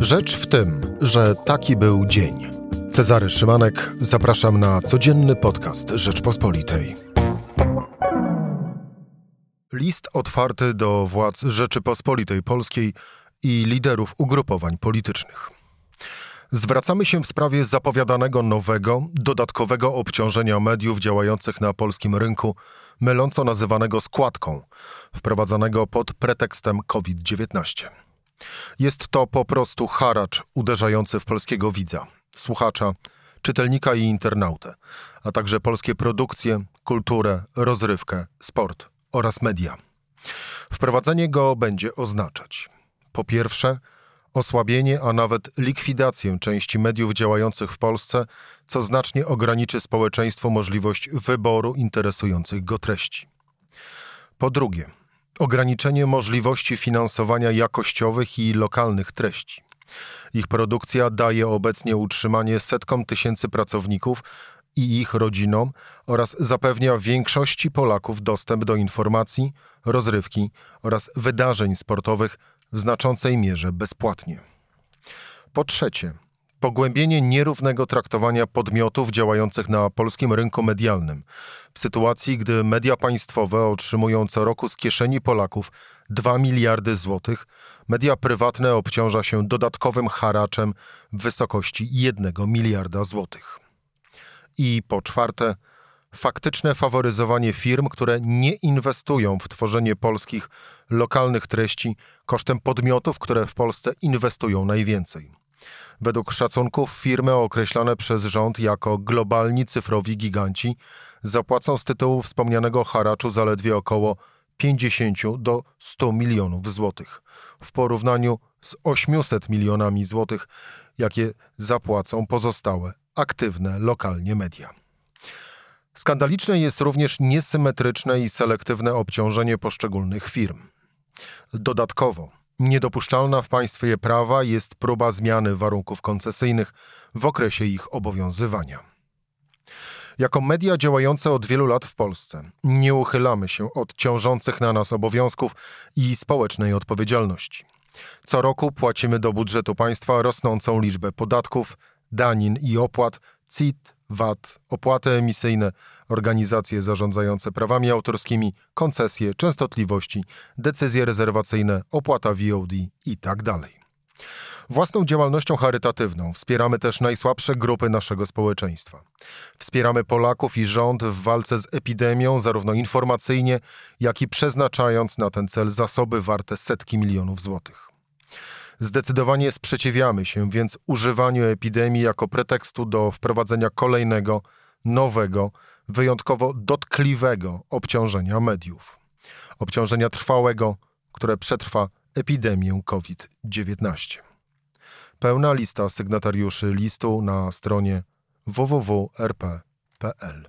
Rzecz w tym, że taki był dzień. Cezary Szymanek, zapraszam na codzienny podcast Rzeczpospolitej. List otwarty do władz Rzeczypospolitej Polskiej i liderów ugrupowań politycznych. Zwracamy się w sprawie zapowiadanego nowego, dodatkowego obciążenia mediów działających na polskim rynku, myląco nazywanego składką, wprowadzanego pod pretekstem COVID-19. Jest to po prostu haracz uderzający w polskiego widza, słuchacza, czytelnika i internautę, a także polskie produkcje, kulturę, rozrywkę, sport oraz media. Wprowadzenie go będzie oznaczać po pierwsze osłabienie, a nawet likwidację części mediów działających w Polsce, co znacznie ograniczy społeczeństwu możliwość wyboru interesujących go treści. Po drugie, ograniczenie możliwości finansowania jakościowych i lokalnych treści. Ich produkcja daje obecnie utrzymanie setkom tysięcy pracowników i ich rodzinom oraz zapewnia większości Polaków dostęp do informacji, rozrywki oraz wydarzeń sportowych w znaczącej mierze bezpłatnie. Po trzecie, pogłębienie nierównego traktowania podmiotów działających na polskim rynku medialnym, w sytuacji gdy media państwowe otrzymują co roku z kieszeni Polaków 2 miliardy złotych, media prywatne obciąża się dodatkowym haraczem w wysokości 1 miliarda złotych. I po czwarte, faktyczne faworyzowanie firm, które nie inwestują w tworzenie polskich, lokalnych treści kosztem podmiotów, które w Polsce inwestują najwięcej. Według szacunków firmy określone przez rząd jako globalni cyfrowi giganci zapłacą z tytułu wspomnianego haraczu zaledwie około 50 do 100 milionów złotych w porównaniu z 800 milionami złotych, jakie zapłacą pozostałe aktywne lokalnie media. Skandaliczne jest również niesymetryczne i selektywne obciążenie poszczególnych firm. Dodatkowo, niedopuszczalna w państwie prawa jest próba zmiany warunków koncesyjnych w okresie ich obowiązywania. Jako media działające od wielu lat w Polsce nie uchylamy się od ciążących na nas obowiązków i społecznej odpowiedzialności. Co roku płacimy do budżetu państwa rosnącą liczbę podatków, danin i opłat, CIT, VAT, opłaty emisyjne, organizacje zarządzające prawami autorskimi, koncesje, częstotliwości, decyzje rezerwacyjne, opłata VOD itd. Tak Własną działalnością charytatywną wspieramy też najsłabsze grupy naszego społeczeństwa. Wspieramy Polaków i rząd w walce z epidemią, zarówno informacyjnie, jak i przeznaczając na ten cel zasoby warte setki milionów złotych. Zdecydowanie sprzeciwiamy się więc używaniu epidemii jako pretekstu do wprowadzenia kolejnego, nowego, wyjątkowo dotkliwego obciążenia mediów. Obciążenia trwałego, które przetrwa epidemię COVID-19. Pełna lista sygnatariuszy listu na stronie www.rp.pl.